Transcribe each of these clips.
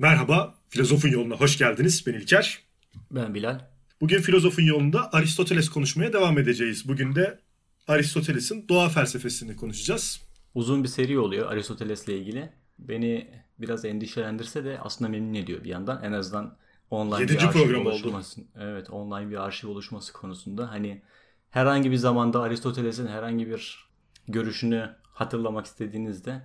Merhaba, Filozofun Yoluna hoş geldiniz. Ben İlker. Ben Bilal. Bugün Filozofun Yolunda Aristoteles konuşmaya devam edeceğiz. Bugün de Aristoteles'in doğa felsefesini konuşacağız. Uzun bir seri oluyor Aristoteles'le ilgili. Beni biraz endişelendirse de aslında memnun ediyor bir yandan. En azından online Yedinci bir arşiv program oldu. oluşması. Evet, online bir arşiv oluşması konusunda hani herhangi bir zamanda Aristoteles'in herhangi bir görüşünü hatırlamak istediğinizde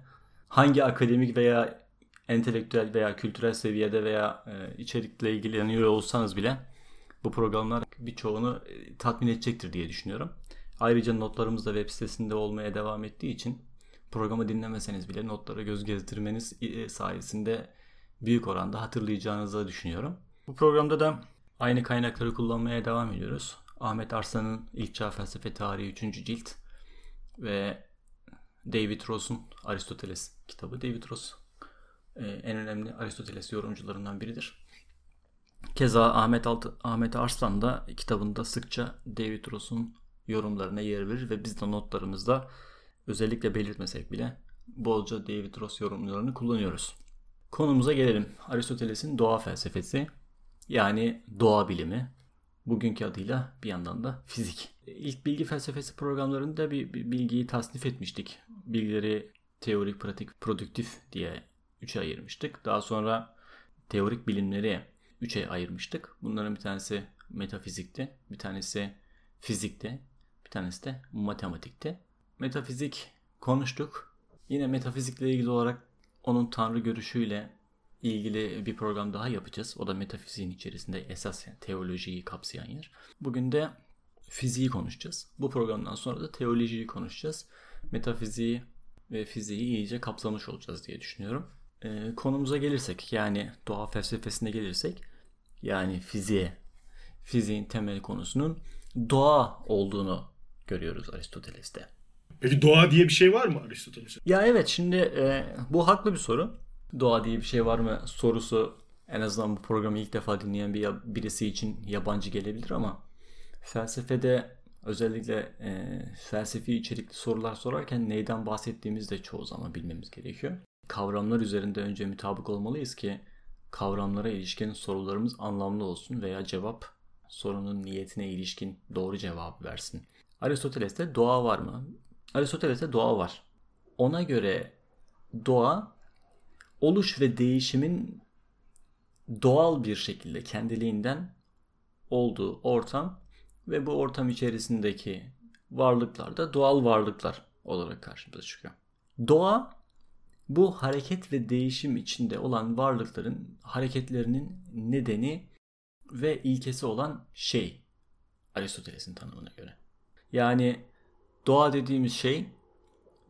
hangi akademik veya entelektüel veya kültürel seviyede veya e, içerikle ilgileniyor olsanız bile bu programlar birçoğunu e, tatmin edecektir diye düşünüyorum. Ayrıca notlarımız da web sitesinde olmaya devam ettiği için programı dinlemeseniz bile notlara göz gezdirmeniz e, sayesinde büyük oranda hatırlayacağınızı düşünüyorum. Bu programda da aynı kaynakları kullanmaya devam ediyoruz. Ahmet Arslan'ın İlk Çağ Felsefe Tarihi 3. cilt ve David Ross'un Aristoteles kitabı. David Ross en önemli Aristoteles yorumcularından biridir. Keza Ahmet, Alt Ahmet Arslan da kitabında sıkça David Ross'un yorumlarına yer verir ve biz de notlarımızda özellikle belirtmesek bile bolca David Ross yorumlarını kullanıyoruz. Konumuza gelelim. Aristoteles'in doğa felsefesi yani doğa bilimi. Bugünkü adıyla bir yandan da fizik. İlk bilgi felsefesi programlarında bir, bir bilgiyi tasnif etmiştik. Bilgileri teorik, pratik, produktif diye üçe ayırmıştık. Daha sonra teorik bilimleri üçe ayırmıştık. Bunların bir tanesi metafizikti, bir tanesi fizikti, bir tanesi de matematikti. Metafizik konuştuk. Yine metafizikle ilgili olarak onun tanrı görüşüyle ilgili bir program daha yapacağız. O da metafiziğin içerisinde esas yani teolojiyi kapsayan yer. Bugün de fiziği konuşacağız. Bu programdan sonra da teolojiyi konuşacağız. Metafiziği ve fiziği iyice kapsamış olacağız diye düşünüyorum. Ee, konumuza gelirsek yani doğa felsefesine gelirsek yani fiziğe, fiziğin temel konusunun doğa olduğunu görüyoruz Aristoteles'te. Peki doğa diye bir şey var mı Aristoteles'e? Ya evet şimdi e, bu haklı bir soru. Doğa diye bir şey var mı sorusu en azından bu programı ilk defa dinleyen bir birisi için yabancı gelebilir ama felsefede özellikle e, felsefi içerikli sorular sorarken neyden bahsettiğimizi de çoğu zaman bilmemiz gerekiyor. Kavramlar üzerinde önce mutabık olmalıyız ki kavramlara ilişkin sorularımız anlamlı olsun veya cevap sorunun niyetine ilişkin doğru cevabı versin. Aristoteles'te doğa var mı? Aristoteles'te doğa var. Ona göre doğa oluş ve değişimin doğal bir şekilde kendiliğinden olduğu ortam ve bu ortam içerisindeki varlıklar da doğal varlıklar olarak karşımıza çıkıyor. Doğa bu hareket ve değişim içinde olan varlıkların hareketlerinin nedeni ve ilkesi olan şey Aristoteles'in tanımına göre. Yani doğa dediğimiz şey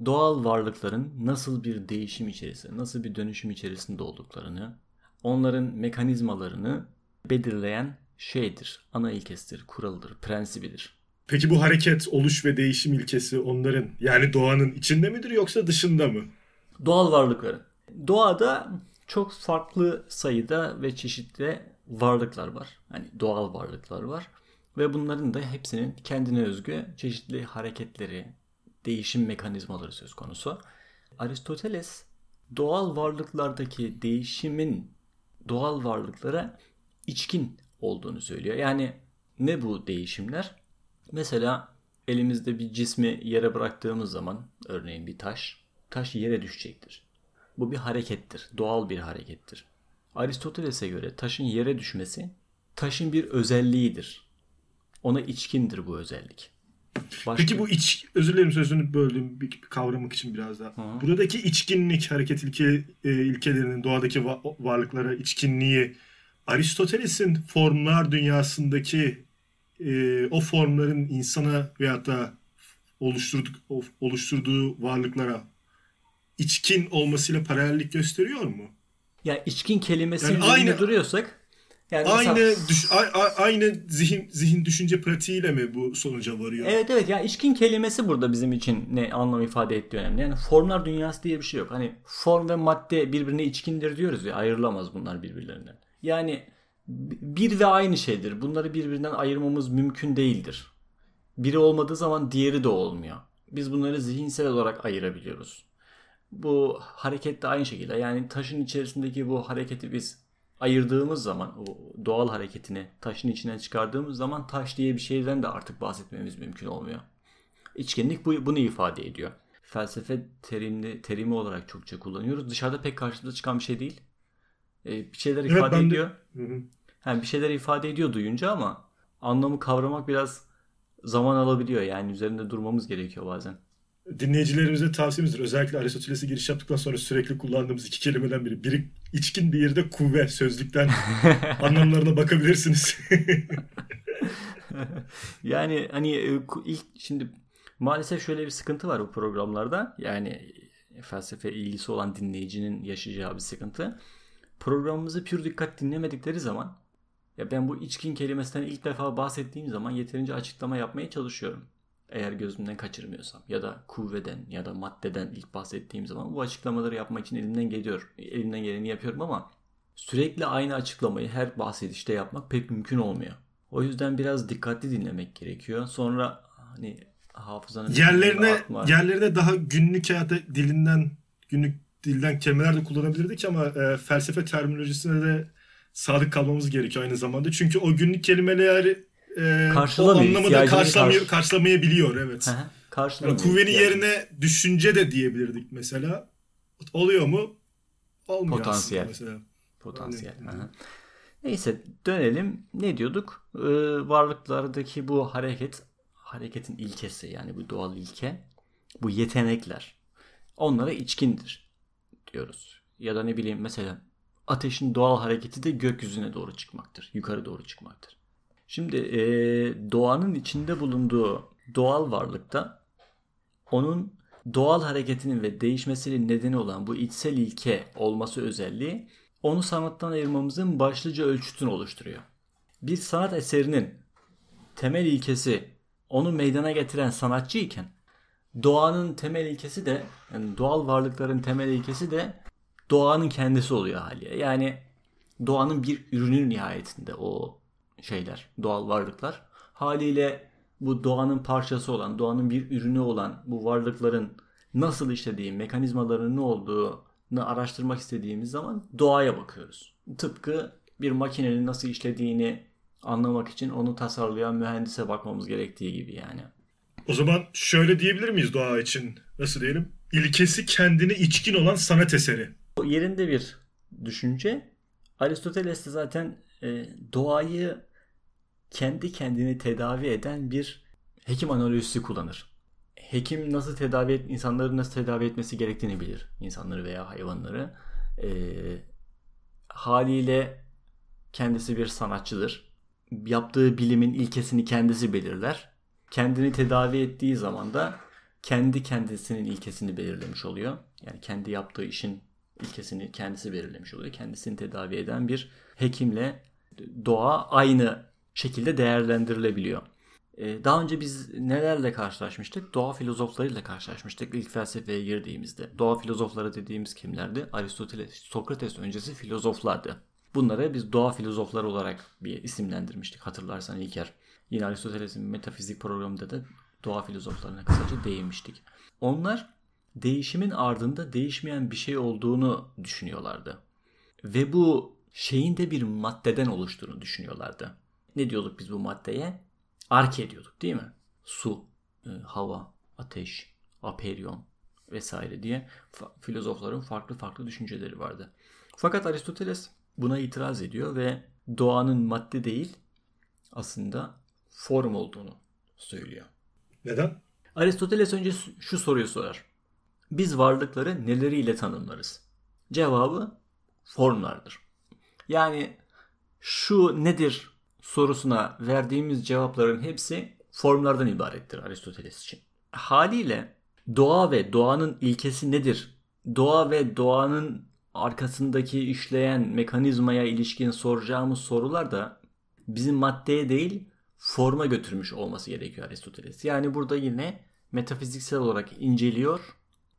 doğal varlıkların nasıl bir değişim içerisinde, nasıl bir dönüşüm içerisinde olduklarını, onların mekanizmalarını belirleyen şeydir. Ana ilkesidir, kuralıdır, prensibidir. Peki bu hareket, oluş ve değişim ilkesi onların yani doğanın içinde midir yoksa dışında mı? Doğal varlıkların. Doğada çok farklı sayıda ve çeşitli varlıklar var. Hani doğal varlıklar var. Ve bunların da hepsinin kendine özgü çeşitli hareketleri, değişim mekanizmaları söz konusu. Aristoteles doğal varlıklardaki değişimin doğal varlıklara içkin olduğunu söylüyor. Yani ne bu değişimler? Mesela elimizde bir cismi yere bıraktığımız zaman örneğin bir taş, taş yere düşecektir. Bu bir harekettir, doğal bir harekettir. Aristoteles'e göre taşın yere düşmesi taşın bir özelliğidir. Ona içkindir bu özellik. Başka... Peki bu iç, özür dilerim sözünü böldüm bir, bir kavramak için biraz daha. Hı. Buradaki içkinlik, hareket ilke, e, ilkelerinin doğadaki va, varlıklara içkinliği Aristoteles'in formlar dünyasındaki e, o formların insana veyahut da oluşturduk, oluşturduğu varlıklara içkin olmasıyla paralellik gösteriyor mu? Ya içkin kelimesi yani aynı duruyorsak yani aynı mesela... düş, a, a, aynı zihin zihin düşünce pratiğiyle mi bu sonuca varıyor? Evet evet ya içkin kelimesi burada bizim için ne anlam ifade ettiği önemli. Yani formlar dünyası diye bir şey yok. Hani form ve madde birbirine içkindir diyoruz ya ayrılamaz bunlar birbirlerinden. Yani bir ve aynı şeydir. Bunları birbirinden ayırmamız mümkün değildir. Biri olmadığı zaman diğeri de olmuyor. Biz bunları zihinsel olarak ayırabiliyoruz. Bu hareket de aynı şekilde. Yani taşın içerisindeki bu hareketi biz ayırdığımız zaman o doğal hareketini taşın içinden çıkardığımız zaman taş diye bir şeyden de artık bahsetmemiz mümkün olmuyor. İçkinlik bu, bunu ifade ediyor. Felsefe terimli, terimi olarak çokça kullanıyoruz. Dışarıda pek karşımıza çıkan bir şey değil. Ee, bir şeyler ifade ben de- ediyor. Hı hı. Yani bir şeyler ifade ediyor duyunca ama anlamı kavramak biraz zaman alabiliyor. Yani üzerinde durmamız gerekiyor bazen. Dinleyicilerimize tavsiyemizdir. Özellikle Aristoteles'e giriş yaptıktan sonra sürekli kullandığımız iki kelimeden biri. Biri içkin, diğeri de kuvve. Sözlükten anlamlarına bakabilirsiniz. yani hani e, ilk şimdi maalesef şöyle bir sıkıntı var bu programlarda. Yani e, felsefe ilgisi olan dinleyicinin yaşayacağı bir sıkıntı. Programımızı pür dikkat dinlemedikleri zaman ya ben bu içkin kelimesinden ilk defa bahsettiğim zaman yeterince açıklama yapmaya çalışıyorum. Eğer gözümden kaçırmıyorsam ya da kuvveden ya da maddeden ilk bahsettiğim zaman bu açıklamaları yapmak için elimden geliyor. Elimden geleni yapıyorum ama sürekli aynı açıklamayı her bahsedişte yapmak pek mümkün olmuyor. O yüzden biraz dikkatli dinlemek gerekiyor. Sonra hani hafızanın yerlerine yerlerine daha günlük hayata dilinden günlük dilden kelimeler de kullanabilirdik ama e, felsefe terminolojisine de sadık kalmamız gerekiyor aynı zamanda. Çünkü o günlük kelimeler e, o Karşılamıyor, anlamı da ihtiyacını karşılamıyor, karşı- karşılamayabiliyor evet. Yani karşılamıyor kuvvenin yerine düşünce de diyebilirdik mesela. Oluyor mu? Olmuyor Potansiyel. mesela. Potansiyel. Hı. Neyse dönelim. Ne diyorduk? Ee, varlıklardaki bu hareket, hareketin ilkesi yani bu doğal ilke, bu yetenekler onlara içkindir diyoruz. Ya da ne bileyim mesela ateşin doğal hareketi de gökyüzüne doğru çıkmaktır. Yukarı doğru çıkmaktır. Şimdi ee, doğanın içinde bulunduğu doğal varlıkta onun doğal hareketinin ve değişmesinin nedeni olan bu içsel ilke olması özelliği onu sanattan ayırmamızın başlıca ölçütünü oluşturuyor. Bir sanat eserinin temel ilkesi onu meydana getiren sanatçı iken doğanın temel ilkesi de yani doğal varlıkların temel ilkesi de doğanın kendisi oluyor haliyle. Yani doğanın bir ürünü nihayetinde o şeyler, doğal varlıklar. Haliyle bu doğanın parçası olan, doğanın bir ürünü olan bu varlıkların nasıl işlediği, mekanizmalarının ne olduğunu araştırmak istediğimiz zaman doğaya bakıyoruz. Tıpkı bir makinenin nasıl işlediğini anlamak için onu tasarlayan mühendise bakmamız gerektiği gibi yani. O zaman şöyle diyebilir miyiz doğa için? Nasıl diyelim? İlkesi kendine içkin olan sanat eseri. O yerinde bir düşünce. Aristoteles de zaten doğayı kendi kendini tedavi eden bir hekim analojisi kullanır. Hekim nasıl tedavi et, insanları nasıl tedavi etmesi gerektiğini bilir. İnsanları veya hayvanları. E, haliyle kendisi bir sanatçıdır. Yaptığı bilimin ilkesini kendisi belirler. Kendini tedavi ettiği zaman da kendi kendisinin ilkesini belirlemiş oluyor. Yani kendi yaptığı işin ilkesini kendisi belirlemiş oluyor. Kendisini tedavi eden bir hekimle doğa aynı şekilde değerlendirilebiliyor. Ee, Daha önce biz nelerle karşılaşmıştık? Doğa filozoflarıyla karşılaşmıştık ilk felsefeye girdiğimizde. Doğa filozofları dediğimiz kimlerdi? Aristoteles, Sokrates öncesi filozoflardı. Bunlara biz doğa filozofları olarak bir isimlendirmiştik hatırlarsan İlker. Yine Aristoteles'in metafizik programında da doğa filozoflarına kısaca değinmiştik. Onlar değişimin ardında değişmeyen bir şey olduğunu düşünüyorlardı. Ve bu şeyin de bir maddeden oluştuğunu düşünüyorlardı. Ne diyorduk biz bu maddeye? Arke diyorduk değil mi? Su, e, hava, ateş, aperyon vesaire diye filozofların farklı farklı düşünceleri vardı. Fakat Aristoteles buna itiraz ediyor ve doğanın madde değil aslında form olduğunu söylüyor. Neden? Aristoteles önce şu soruyu sorar. Biz varlıkları neleriyle tanımlarız? Cevabı formlardır. Yani şu nedir sorusuna verdiğimiz cevapların hepsi formlardan ibarettir Aristoteles için. Haliyle doğa ve doğanın ilkesi nedir? Doğa ve doğanın arkasındaki işleyen mekanizmaya ilişkin soracağımız sorular da bizim maddeye değil forma götürmüş olması gerekiyor Aristoteles. Yani burada yine metafiziksel olarak inceliyor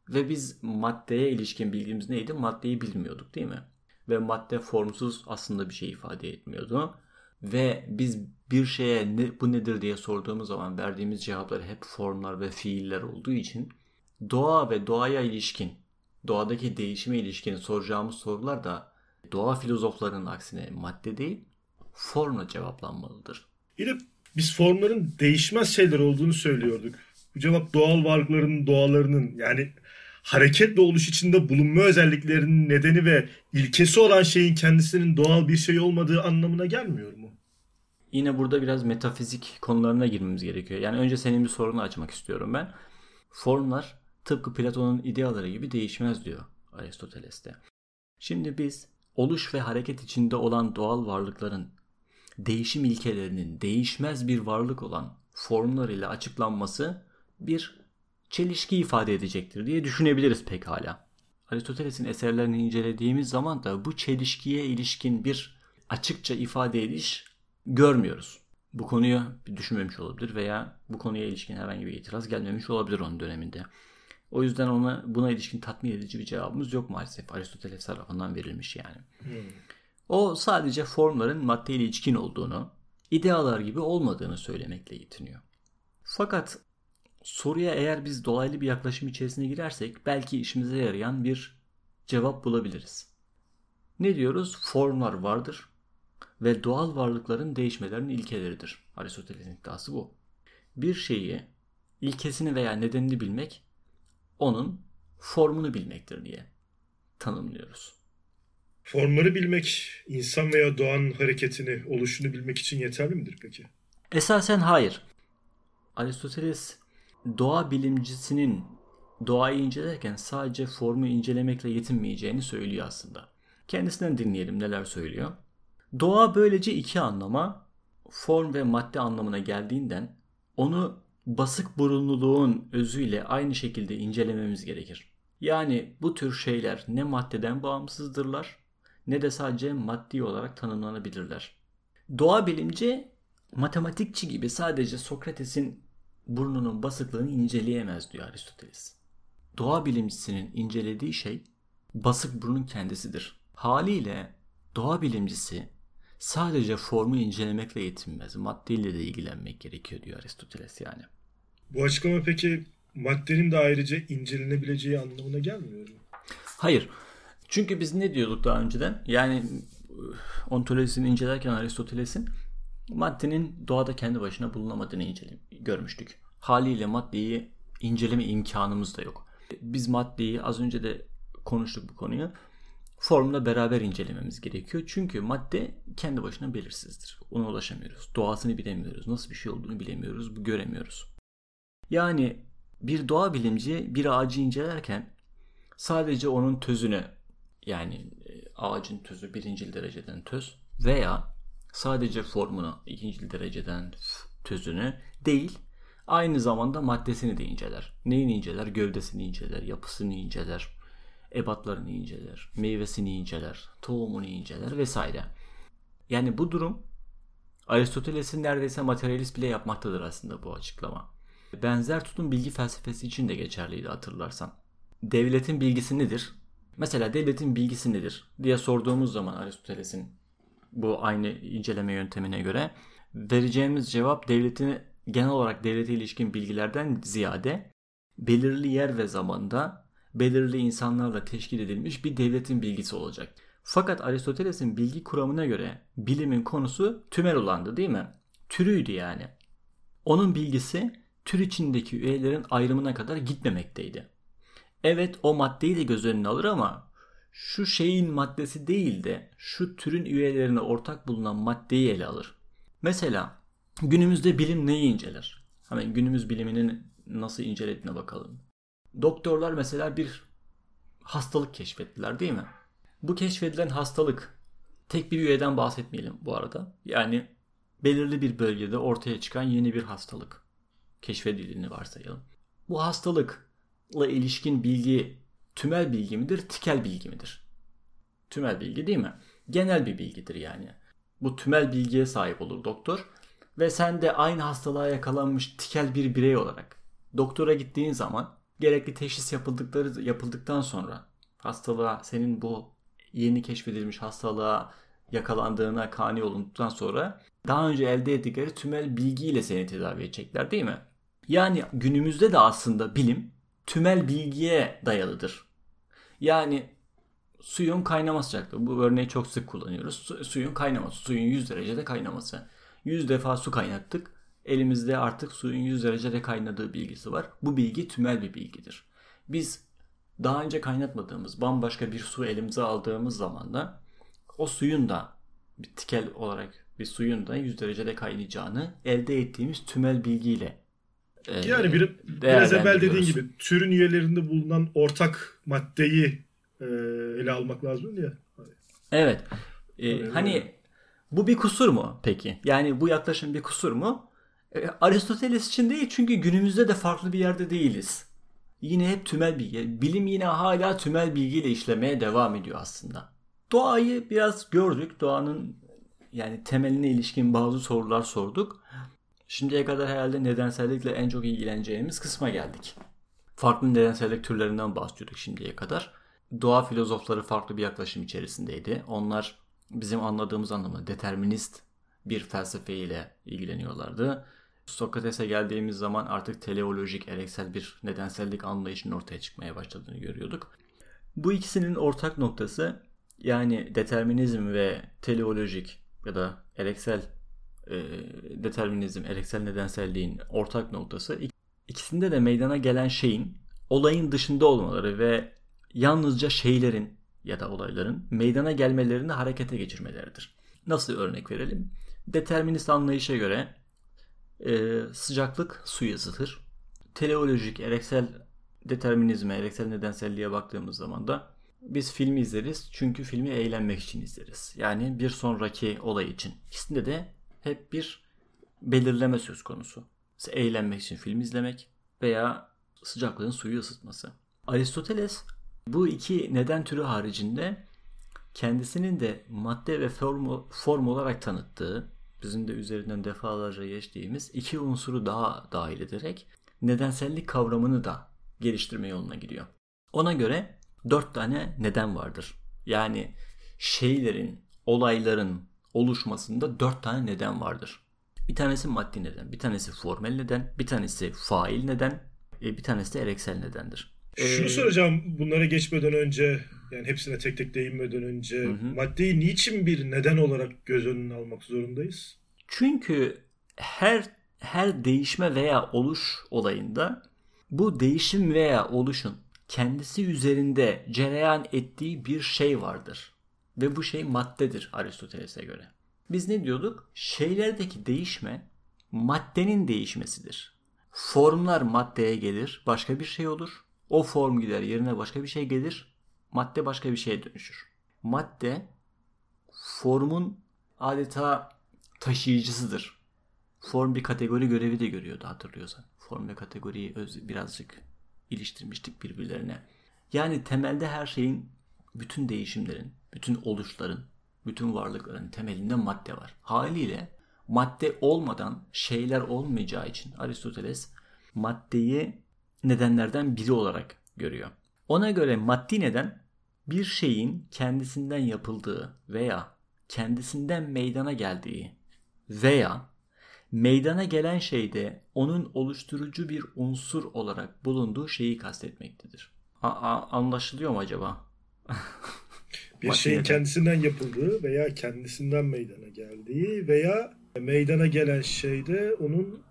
ve biz maddeye ilişkin bilgimiz neydi? Maddeyi bilmiyorduk değil mi? Ve madde formsuz aslında bir şey ifade etmiyordu. Ve biz bir şeye ne, bu nedir diye sorduğumuz zaman verdiğimiz cevaplar hep formlar ve fiiller olduğu için doğa ve doğaya ilişkin doğadaki değişime ilişkin soracağımız sorular da doğa filozoflarının aksine madde değil formla cevaplanmalıdır. Yine biz formların değişmez şeyler olduğunu söylüyorduk. Bu cevap doğal varlıkların doğalarının yani hareket ve oluş içinde bulunma özelliklerinin nedeni ve ilkesi olan şeyin kendisinin doğal bir şey olmadığı anlamına gelmiyor mu? Yine burada biraz metafizik konularına girmemiz gerekiyor. Yani önce senin bir sorunu açmak istiyorum ben. Formlar tıpkı Platon'un ideaları gibi değişmez diyor Aristoteles'te. Şimdi biz oluş ve hareket içinde olan doğal varlıkların değişim ilkelerinin değişmez bir varlık olan formlarıyla açıklanması bir çelişki ifade edecektir diye düşünebiliriz pekala. Aristoteles'in eserlerini incelediğimiz zaman da bu çelişkiye ilişkin bir açıkça ifade ediş görmüyoruz. Bu konuyu düşünmemiş olabilir veya bu konuya ilişkin herhangi bir itiraz gelmemiş olabilir onun döneminde. O yüzden ona buna ilişkin tatmin edici bir cevabımız yok maalesef. Aristoteles tarafından verilmiş yani. Hmm. O sadece formların maddeyle ilişkin olduğunu, idealar gibi olmadığını söylemekle yetiniyor. Fakat soruya eğer biz dolaylı bir yaklaşım içerisine girersek belki işimize yarayan bir cevap bulabiliriz. Ne diyoruz? Formlar vardır ve doğal varlıkların değişmelerinin ilkeleridir. Aristoteles'in iddiası bu. Bir şeyi ilkesini veya nedenini bilmek onun formunu bilmektir diye tanımlıyoruz. Formları bilmek insan veya doğanın hareketini, oluşunu bilmek için yeterli midir peki? Esasen hayır. Aristoteles doğa bilimcisinin doğayı incelerken sadece formu incelemekle yetinmeyeceğini söylüyor aslında. Kendisinden dinleyelim neler söylüyor. Doğa böylece iki anlama, form ve madde anlamına geldiğinden onu basık burunluluğun özüyle aynı şekilde incelememiz gerekir. Yani bu tür şeyler ne maddeden bağımsızdırlar ne de sadece maddi olarak tanımlanabilirler. Doğa bilimci matematikçi gibi sadece Sokrates'in burnunun basıklığını inceleyemez diyor Aristoteles. Doğa bilimcisinin incelediği şey basık burnun kendisidir. Haliyle doğa bilimcisi sadece formu incelemekle yetinmez. Maddeyle de ilgilenmek gerekiyor diyor Aristoteles yani. Bu açıklama peki maddenin de ayrıca incelenebileceği anlamına gelmiyor mu? Hayır. Çünkü biz ne diyorduk daha önceden? Yani ontolojisini incelerken Aristoteles'in maddenin doğada kendi başına bulunamadığını incelem görmüştük. Haliyle maddeyi inceleme imkanımız da yok. Biz maddeyi az önce de konuştuk bu konuyu. Formla beraber incelememiz gerekiyor. Çünkü madde kendi başına belirsizdir. Ona ulaşamıyoruz. Doğasını bilemiyoruz. Nasıl bir şey olduğunu bilemiyoruz. Göremiyoruz. Yani bir doğa bilimci bir ağacı incelerken sadece onun tözünü yani e, ağacın tözü birinci dereceden töz veya sadece formunu ikinci dereceden tözünü değil aynı zamanda maddesini de inceler. Neyini inceler? Gövdesini inceler, yapısını inceler, ebatlarını inceler, meyvesini inceler, tohumunu inceler vesaire. Yani bu durum Aristoteles'in neredeyse materyalist bile yapmaktadır aslında bu açıklama. Benzer tutum bilgi felsefesi için de geçerliydi hatırlarsan. Devletin bilgisi nedir? Mesela devletin bilgisi nedir diye sorduğumuz zaman Aristoteles'in bu aynı inceleme yöntemine göre vereceğimiz cevap devletin genel olarak devlete ilişkin bilgilerden ziyade belirli yer ve zamanda belirli insanlarla teşkil edilmiş bir devletin bilgisi olacak. Fakat Aristoteles'in bilgi kuramına göre bilimin konusu tümel olandı değil mi? Türüydü yani. Onun bilgisi tür içindeki üyelerin ayrımına kadar gitmemekteydi. Evet o maddeyi de göz önüne alır ama şu şeyin maddesi değil de şu türün üyelerine ortak bulunan maddeyi ele alır. Mesela günümüzde bilim neyi inceler? Hemen günümüz biliminin nasıl incelediğine bakalım. Doktorlar mesela bir hastalık keşfettiler değil mi? Bu keşfedilen hastalık tek bir üyeden bahsetmeyelim bu arada. Yani belirli bir bölgede ortaya çıkan yeni bir hastalık keşfedildiğini varsayalım. Bu hastalıkla ilişkin bilgi tümel bilgi midir, tikel bilgi midir? Tümel bilgi değil mi? Genel bir bilgidir yani. Bu tümel bilgiye sahip olur doktor ve sen de aynı hastalığa yakalanmış tikel bir birey olarak doktora gittiğin zaman gerekli teşhis yapıldıkları yapıldıktan sonra hastalığa senin bu yeni keşfedilmiş hastalığa yakalandığına kani olduktan sonra daha önce elde ettikleri tümel bilgiyle seni tedavi edecekler değil mi? Yani günümüzde de aslında bilim tümel bilgiye dayalıdır. Yani suyun kaynama sıcaklığı. Bu örneği çok sık kullanıyoruz. Su, suyun kaynaması. Suyun 100 derecede kaynaması. 100 defa su kaynattık. Elimizde artık suyun 100 derecede kaynadığı bilgisi var. Bu bilgi tümel bir bilgidir. Biz daha önce kaynatmadığımız bambaşka bir su elimize aldığımız zaman da o suyun da bir tikel olarak bir suyun da 100 derecede kaynayacağını elde ettiğimiz tümel bilgiyle yani bir, biraz evvel dediğin gibi türün üyelerinde bulunan ortak maddeyi e, ele almak lazım ya. Evet. E, hani bu bir kusur mu peki? Yani bu yaklaşım bir kusur mu? E, Aristoteles için değil çünkü günümüzde de farklı bir yerde değiliz. Yine hep tümel bilgi. Bilim yine hala tümel bilgiyle işlemeye devam ediyor aslında. Doğayı biraz gördük. Doğanın yani temeline ilişkin bazı sorular sorduk. Şimdiye kadar herhalde nedensellikle en çok ilgileneceğimiz kısma geldik. Farklı nedensellik türlerinden bahsediyorduk şimdiye kadar. Doğa filozofları farklı bir yaklaşım içerisindeydi. Onlar bizim anladığımız anlamda determinist bir felsefeyle ilgileniyorlardı. Sokrates'e geldiğimiz zaman artık teleolojik, ereksel bir nedensellik anlayışının ortaya çıkmaya başladığını görüyorduk. Bu ikisinin ortak noktası yani determinizm ve teleolojik ya da ereksel e, determinizm, ereksel nedenselliğin ortak noktası ikisinde de meydana gelen şeyin olayın dışında olmaları ve yalnızca şeylerin ya da olayların meydana gelmelerini harekete geçirmeleridir. Nasıl örnek verelim? Determinist anlayışa göre e, sıcaklık suyu ısıtır. Teleolojik, ereksel determinizme, ereksel nedenselliğe baktığımız zaman da biz filmi izleriz çünkü filmi eğlenmek için izleriz. Yani bir sonraki olay için. İkisinde de hep bir belirleme söz konusu. Mesela eğlenmek için film izlemek veya sıcaklığın suyu ısıtması. Aristoteles bu iki neden türü haricinde kendisinin de madde ve form, form olarak tanıttığı, bizim de üzerinden defalarca geçtiğimiz iki unsuru daha dahil ederek nedensellik kavramını da geliştirme yoluna gidiyor. Ona göre dört tane neden vardır. Yani şeylerin, olayların oluşmasında dört tane neden vardır. Bir tanesi maddi neden, bir tanesi formel neden, bir tanesi fail neden, e, bir tanesi de ereksel nedendir. Şunu ee, soracağım bunlara geçmeden önce yani hepsine tek tek değinmeden önce hı hı. maddeyi niçin bir neden olarak göz önüne almak zorundayız? Çünkü her her değişme veya oluş olayında bu değişim veya oluşun kendisi üzerinde cereyan ettiği bir şey vardır. Ve bu şey maddedir Aristoteles'e göre. Biz ne diyorduk? Şeylerdeki değişme maddenin değişmesidir. Formlar maddeye gelir, başka bir şey olur. O form gider, yerine başka bir şey gelir. Madde başka bir şeye dönüşür. Madde formun adeta taşıyıcısıdır. Form bir kategori görevi de görüyordu hatırlıyorsan. Form ve kategoriyi öz, birazcık iliştirmiştik birbirlerine. Yani temelde her şeyin, bütün değişimlerin, bütün oluşların, bütün varlıkların temelinde madde var. Haliyle madde olmadan şeyler olmayacağı için Aristoteles maddeyi nedenlerden biri olarak görüyor. Ona göre maddi neden bir şeyin kendisinden yapıldığı veya kendisinden meydana geldiği veya meydana gelen şeyde onun oluşturucu bir unsur olarak bulunduğu şeyi kastetmektedir. A- a- anlaşılıyor mu acaba? bir şeyin kendisinden yapıldığı veya kendisinden meydana geldiği veya meydana gelen şeyde onun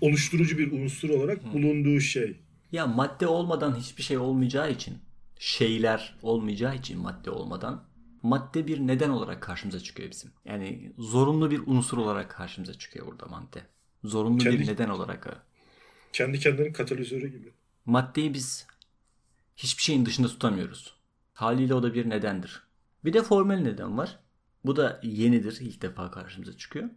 oluşturucu bir unsur olarak bulunduğu şey. Ya madde olmadan hiçbir şey olmayacağı için, şeyler olmayacağı için madde olmadan madde bir neden olarak karşımıza çıkıyor bizim. Yani zorunlu bir unsur olarak karşımıza çıkıyor burada madde. Zorunlu kendi, bir neden olarak. Kendi kendinin katalizörü gibi. Maddeyi biz hiçbir şeyin dışında tutamıyoruz. Haliyle o da bir nedendir. Bir de formel neden var. Bu da yenidir. ilk defa karşımıza çıkıyor.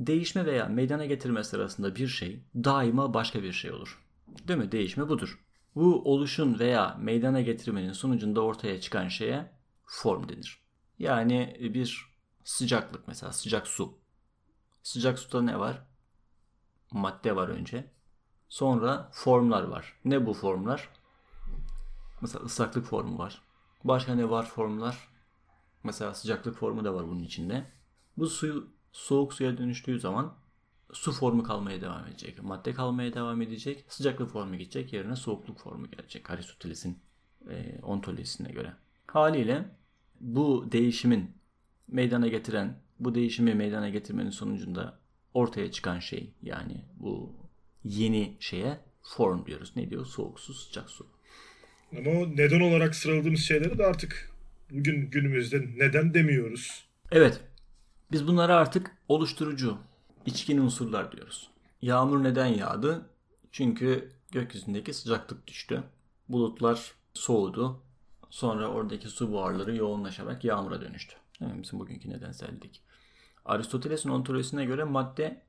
Değişme veya meydana getirme sırasında bir şey daima başka bir şey olur. Değil mi? Değişme budur. Bu oluşun veya meydana getirmenin sonucunda ortaya çıkan şeye form denir. Yani bir sıcaklık mesela sıcak su. Sıcak suda ne var? Madde var önce. Sonra formlar var. Ne bu formlar? Mesela ıslaklık formu var. Başka ne var formlar? Mesela sıcaklık formu da var bunun içinde. Bu suyu soğuk suya dönüştüğü zaman su formu kalmaya devam edecek. Madde kalmaya devam edecek. Sıcaklık formu gidecek. Yerine soğukluk formu gelecek. Aristoteles'in e, ontolojisine göre. Haliyle bu değişimin meydana getiren, bu değişimi meydana getirmenin sonucunda ortaya çıkan şey yani bu yeni şeye form diyoruz. Ne diyor? Soğuk su, sıcak su. Ama o neden olarak sıraladığımız şeyleri de artık bugün günümüzde neden demiyoruz. Evet. Biz bunlara artık oluşturucu, içkin unsurlar diyoruz. Yağmur neden yağdı? Çünkü gökyüzündeki sıcaklık düştü. Bulutlar soğudu. Sonra oradaki su buharları yoğunlaşarak yağmura dönüştü. Yani bizim bugünkü nedensellik. Aristoteles'in ontolojisine göre madde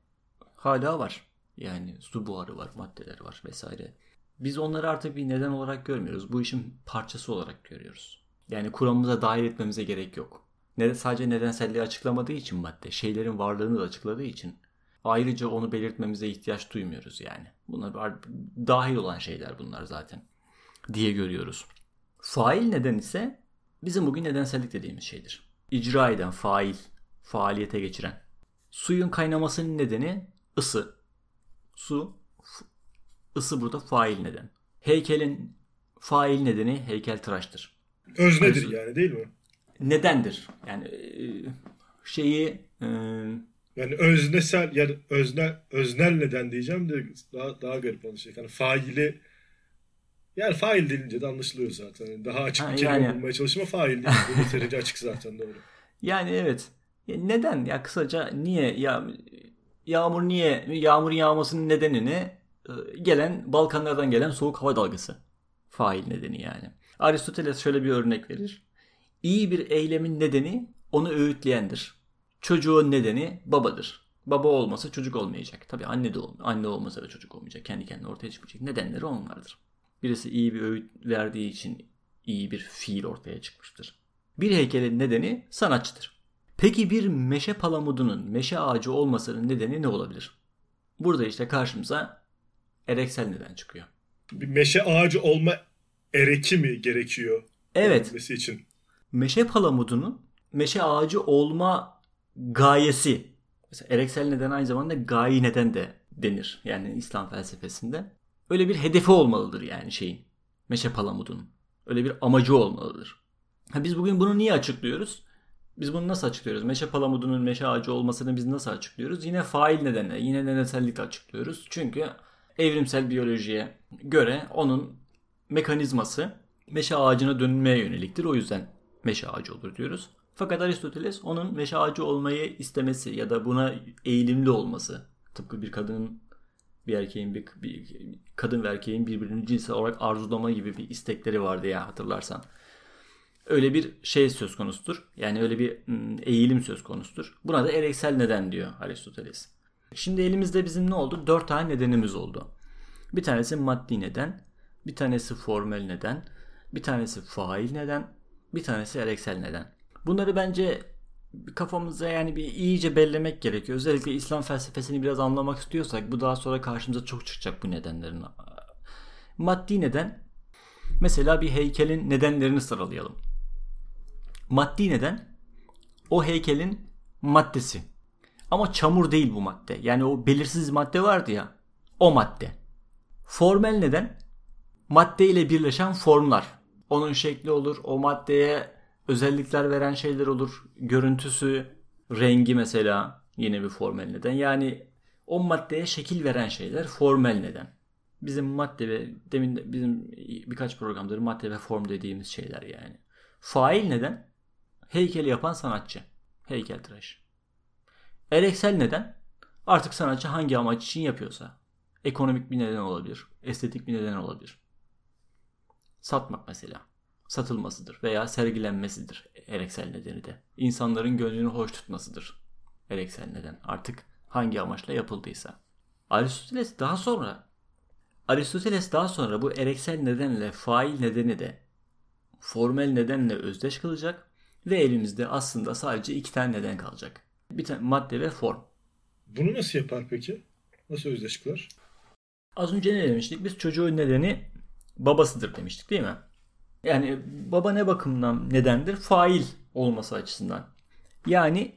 hala var. Yani su buharı var, maddeler var vesaire. Biz onları artık bir neden olarak görmüyoruz. Bu işin parçası olarak görüyoruz. Yani kuramımıza dahil etmemize gerek yok. Ne, sadece nedenselliği açıklamadığı için madde, şeylerin varlığını da açıkladığı için ayrıca onu belirtmemize ihtiyaç duymuyoruz yani. Bunlar dahil olan şeyler bunlar zaten diye görüyoruz. Fail neden ise bizim bugün nedensellik dediğimiz şeydir. İcra eden fail, faaliyete geçiren. Suyun kaynamasının nedeni ısı. Su, ısı burada fail neden. Heykelin fail nedeni heykel tıraştır. Öznedir yani değil mi? Nedendir. Yani şeyi e, yani öznesel yani özne öznel neden diyeceğim de daha daha garip olacak. Yani faili yani fail denince de anlaşılıyor zaten. Daha açık ha, bir kelime yani... bulmaya çalışma fail değil. Bu yeterince açık zaten doğru. Yani evet. Neden? Ya kısaca niye ya yağmur niye yağmur yağmasının nedenini e, gelen Balkanlardan gelen soğuk hava dalgası. Fail nedeni yani. Aristoteles şöyle bir örnek verir. İyi bir eylemin nedeni onu öğütleyendir. Çocuğun nedeni babadır. Baba olmasa çocuk olmayacak. Tabi anne de anne olmasa da çocuk olmayacak. Kendi kendine ortaya çıkmayacak. Nedenleri onlardır. Birisi iyi bir öğüt verdiği için iyi bir fiil ortaya çıkmıştır. Bir heykelin nedeni sanatçıdır. Peki bir meşe palamudunun meşe ağacı olmasının nedeni ne olabilir? Burada işte karşımıza ereksel neden çıkıyor. Bir meşe ağacı olma ereki mi gerekiyor? Evet. için. Meşe palamudunun meşe ağacı olma gayesi. Mesela ereksel neden aynı zamanda gayi neden de denir. Yani İslam felsefesinde. Öyle bir hedefi olmalıdır yani şeyin. Meşe palamudunun. Öyle bir amacı olmalıdır. Ha biz bugün bunu niye açıklıyoruz? Biz bunu nasıl açıklıyoruz? Meşe palamudunun meşe ağacı olmasını biz nasıl açıklıyoruz? Yine fail nedenle, yine nedensellik açıklıyoruz. Çünkü evrimsel biyolojiye göre onun mekanizması meşe ağacına dönülmeye yöneliktir. O yüzden meşe ağacı olur diyoruz. Fakat Aristoteles onun meşe ağacı olmayı istemesi ya da buna eğilimli olması tıpkı bir kadının bir erkeğin bir, bir kadın ve erkeğin birbirini cinsel olarak arzulama gibi bir istekleri vardı ya hatırlarsan. Öyle bir şey söz konusudur. Yani öyle bir eğilim söz konusudur. Buna da ereksel neden diyor Aristoteles. Şimdi elimizde bizim ne oldu? Dört tane nedenimiz oldu. Bir tanesi maddi neden, bir tanesi formel neden, bir tanesi fail neden, bir tanesi ereksel neden. Bunları bence kafamıza yani bir iyice bellemek gerekiyor. Özellikle İslam felsefesini biraz anlamak istiyorsak bu daha sonra karşımıza çok çıkacak bu nedenlerin. Maddi neden mesela bir heykelin nedenlerini sıralayalım. Maddi neden o heykelin maddesi. Ama çamur değil bu madde. Yani o belirsiz madde vardı ya. O madde. Formel neden? Madde ile birleşen formlar. Onun şekli olur. O maddeye özellikler veren şeyler olur. Görüntüsü, rengi mesela yine bir formel neden. Yani o maddeye şekil veren şeyler formel neden. Bizim madde ve demin bizim birkaç programdır madde ve form dediğimiz şeyler yani. Fail neden? Heykeli yapan sanatçı. Heykeltıraş. Ereksel neden? Artık sanatçı hangi amaç için yapıyorsa. Ekonomik bir neden olabilir. Estetik bir neden olabilir. Satmak mesela. Satılmasıdır veya sergilenmesidir ereksel nedeni de. İnsanların gönlünü hoş tutmasıdır ereksel neden. Artık hangi amaçla yapıldıysa. Aristoteles daha sonra Aristoteles daha sonra bu ereksel nedenle fail nedeni de formel nedenle özdeş kılacak ve elimizde aslında sadece iki tane neden kalacak. Bir tane madde ve form. Bunu nasıl yapar peki? Nasıl özdeş kılar? Az önce ne demiştik? Biz çocuğun nedeni babasıdır demiştik değil mi? Yani baba ne bakımdan nedendir? Fail olması açısından. Yani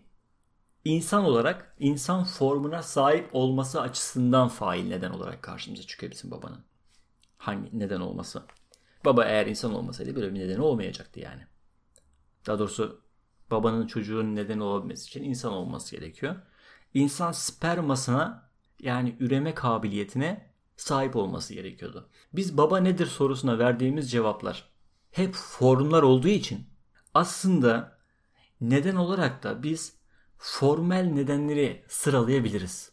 insan olarak insan formuna sahip olması açısından fail neden olarak karşımıza çıkıyor bizim babanın. Hangi neden olması? Baba eğer insan olmasaydı böyle bir nedeni olmayacaktı yani. Daha doğrusu babanın çocuğun nedeni olabilmesi için insan olması gerekiyor. İnsan spermasına yani üreme kabiliyetine sahip olması gerekiyordu. Biz baba nedir sorusuna verdiğimiz cevaplar hep formlar olduğu için aslında neden olarak da biz formel nedenleri sıralayabiliriz.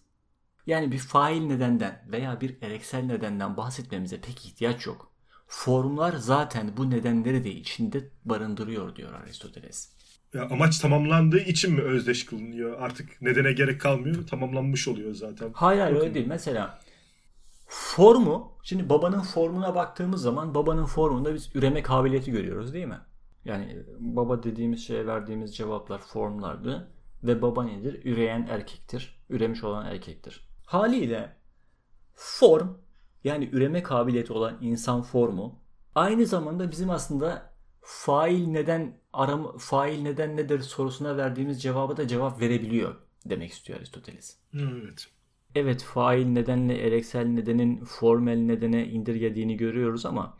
Yani bir fail nedenden veya bir ereksel nedenden bahsetmemize pek ihtiyaç yok. Formlar zaten bu nedenleri de içinde barındırıyor diyor Aristoteles. Ya amaç tamamlandığı için mi özdeş kılınıyor? Artık nedene gerek kalmıyor. Tamamlanmış oluyor zaten. Hayır hayır öyle değil. Mesela formu, şimdi babanın formuna baktığımız zaman babanın formunda biz üreme kabiliyeti görüyoruz değil mi? Yani baba dediğimiz şeye verdiğimiz cevaplar formlardı. Ve baba nedir? Üreyen erkektir. Üremiş olan erkektir. Haliyle form yani üreme kabiliyeti olan insan formu aynı zamanda bizim aslında fail neden aram fail neden nedir sorusuna verdiğimiz cevaba da cevap verebiliyor demek istiyor Aristoteles. Evet. Evet fail nedenle ereksel nedenin formel nedene indirgediğini görüyoruz ama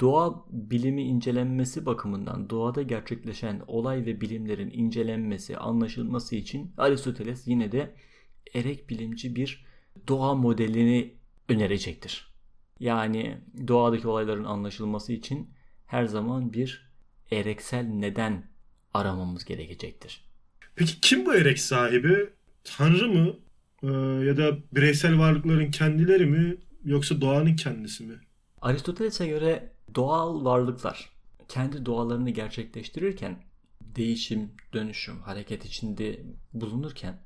doğa bilimi incelenmesi bakımından doğada gerçekleşen olay ve bilimlerin incelenmesi, anlaşılması için Aristoteles yine de erek bilimci bir doğa modelini önerecektir. Yani doğadaki olayların anlaşılması için her zaman bir ereksel neden aramamız gerekecektir. Peki kim bu erek sahibi? Tanrı mı? Ee, ya da bireysel varlıkların kendileri mi? Yoksa doğanın kendisi mi? Aristoteles'e göre doğal varlıklar kendi doğalarını gerçekleştirirken değişim, dönüşüm, hareket içinde bulunurken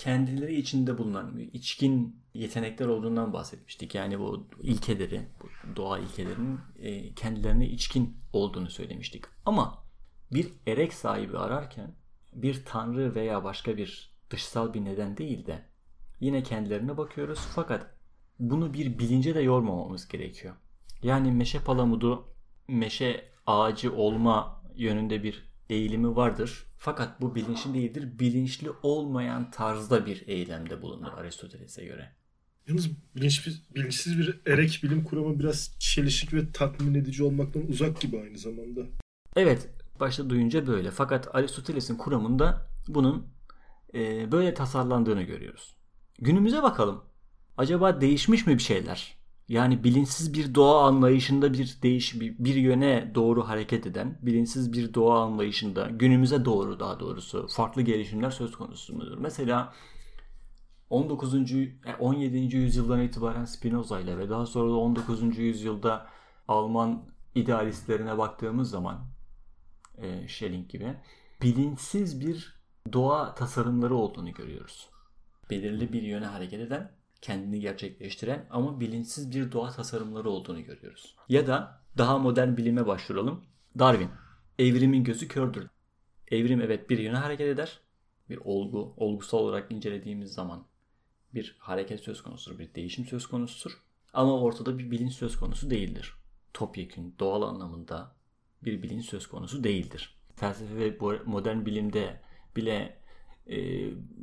kendileri içinde bulunan içkin yetenekler olduğundan bahsetmiştik. Yani bu ilkeleri, bu doğa ilkelerinin e, kendilerine içkin olduğunu söylemiştik. Ama bir erek sahibi ararken bir tanrı veya başka bir dışsal bir neden değil de yine kendilerine bakıyoruz. Fakat bunu bir bilince de yormamamız gerekiyor. Yani meşe palamudu meşe ağacı olma yönünde bir eğilimi vardır. Fakat bu bilinçli değildir. Bilinçli olmayan tarzda bir eylemde bulunur Aristoteles'e göre. Yalnız bilinçsiz, bilinçsiz bir erek bilim kuramı biraz çelişik ve tatmin edici olmaktan uzak gibi aynı zamanda. Evet, başta duyunca böyle. Fakat Aristoteles'in kuramında bunun e, böyle tasarlandığını görüyoruz. Günümüze bakalım. Acaba değişmiş mi bir şeyler? Yani bilinçsiz bir doğa anlayışında bir değiş bir yöne doğru hareket eden, bilinçsiz bir doğa anlayışında günümüze doğru daha doğrusu farklı gelişimler söz konusu mudur? Mesela 19. 17. E, yüzyıldan itibaren Spinoza ile ve daha sonra da 19. yüzyılda Alman idealistlerine baktığımız zaman e, Schelling gibi bilinçsiz bir doğa tasarımları olduğunu görüyoruz. Belirli bir yöne hareket eden kendini gerçekleştiren ama bilinçsiz bir doğa tasarımları olduğunu görüyoruz. Ya da daha modern bilime başvuralım. Darwin. Evrimin gözü kördür. Evrim evet bir yöne hareket eder. Bir olgu, olgusal olarak incelediğimiz zaman bir hareket söz konusudur, bir değişim söz konusudur. Ama ortada bir bilinç söz konusu değildir. Topyekün, doğal anlamında bir bilinç söz konusu değildir. Felsefe ve modern bilimde bile e,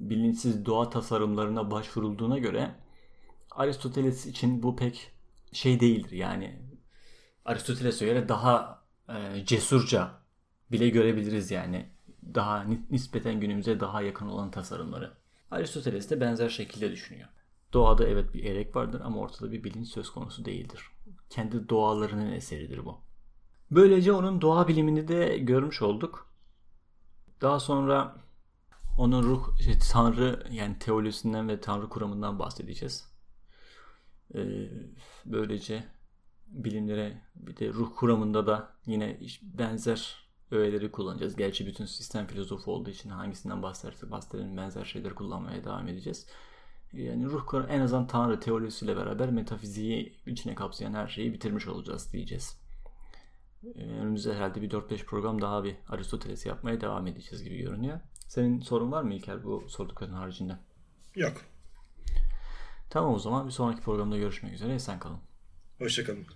bilinçsiz doğa tasarımlarına başvurulduğuna göre Aristoteles için bu pek şey değildir. Yani Aristoteles'e göre daha e, cesurca bile görebiliriz yani. Daha nispeten günümüze daha yakın olan tasarımları. Aristoteles de benzer şekilde düşünüyor. Doğada evet bir erek vardır ama ortada bir bilinç söz konusu değildir. Kendi doğalarının eseridir bu. Böylece onun doğa bilimini de görmüş olduk. Daha sonra onun ruh, işte, tanrı yani teolojisinden ve tanrı kuramından bahsedeceğiz. Ee, böylece bilimlere bir de ruh kuramında da yine benzer öğeleri kullanacağız. Gerçi bütün sistem filozofu olduğu için hangisinden bahsedersek bahsedelim benzer şeyleri kullanmaya devam edeceğiz. Yani ruh kuramı en azından Tanrı teorisiyle beraber metafiziği içine kapsayan her şeyi bitirmiş olacağız diyeceğiz. Ee, önümüzde herhalde bir 4-5 program daha bir Aristoteles yapmaya devam edeceğiz gibi görünüyor. Senin sorun var mı İlker bu sordukların haricinde? Yok. Tamam o zaman bir sonraki programda görüşmek üzere. Esen kalın. Hoşçakalın.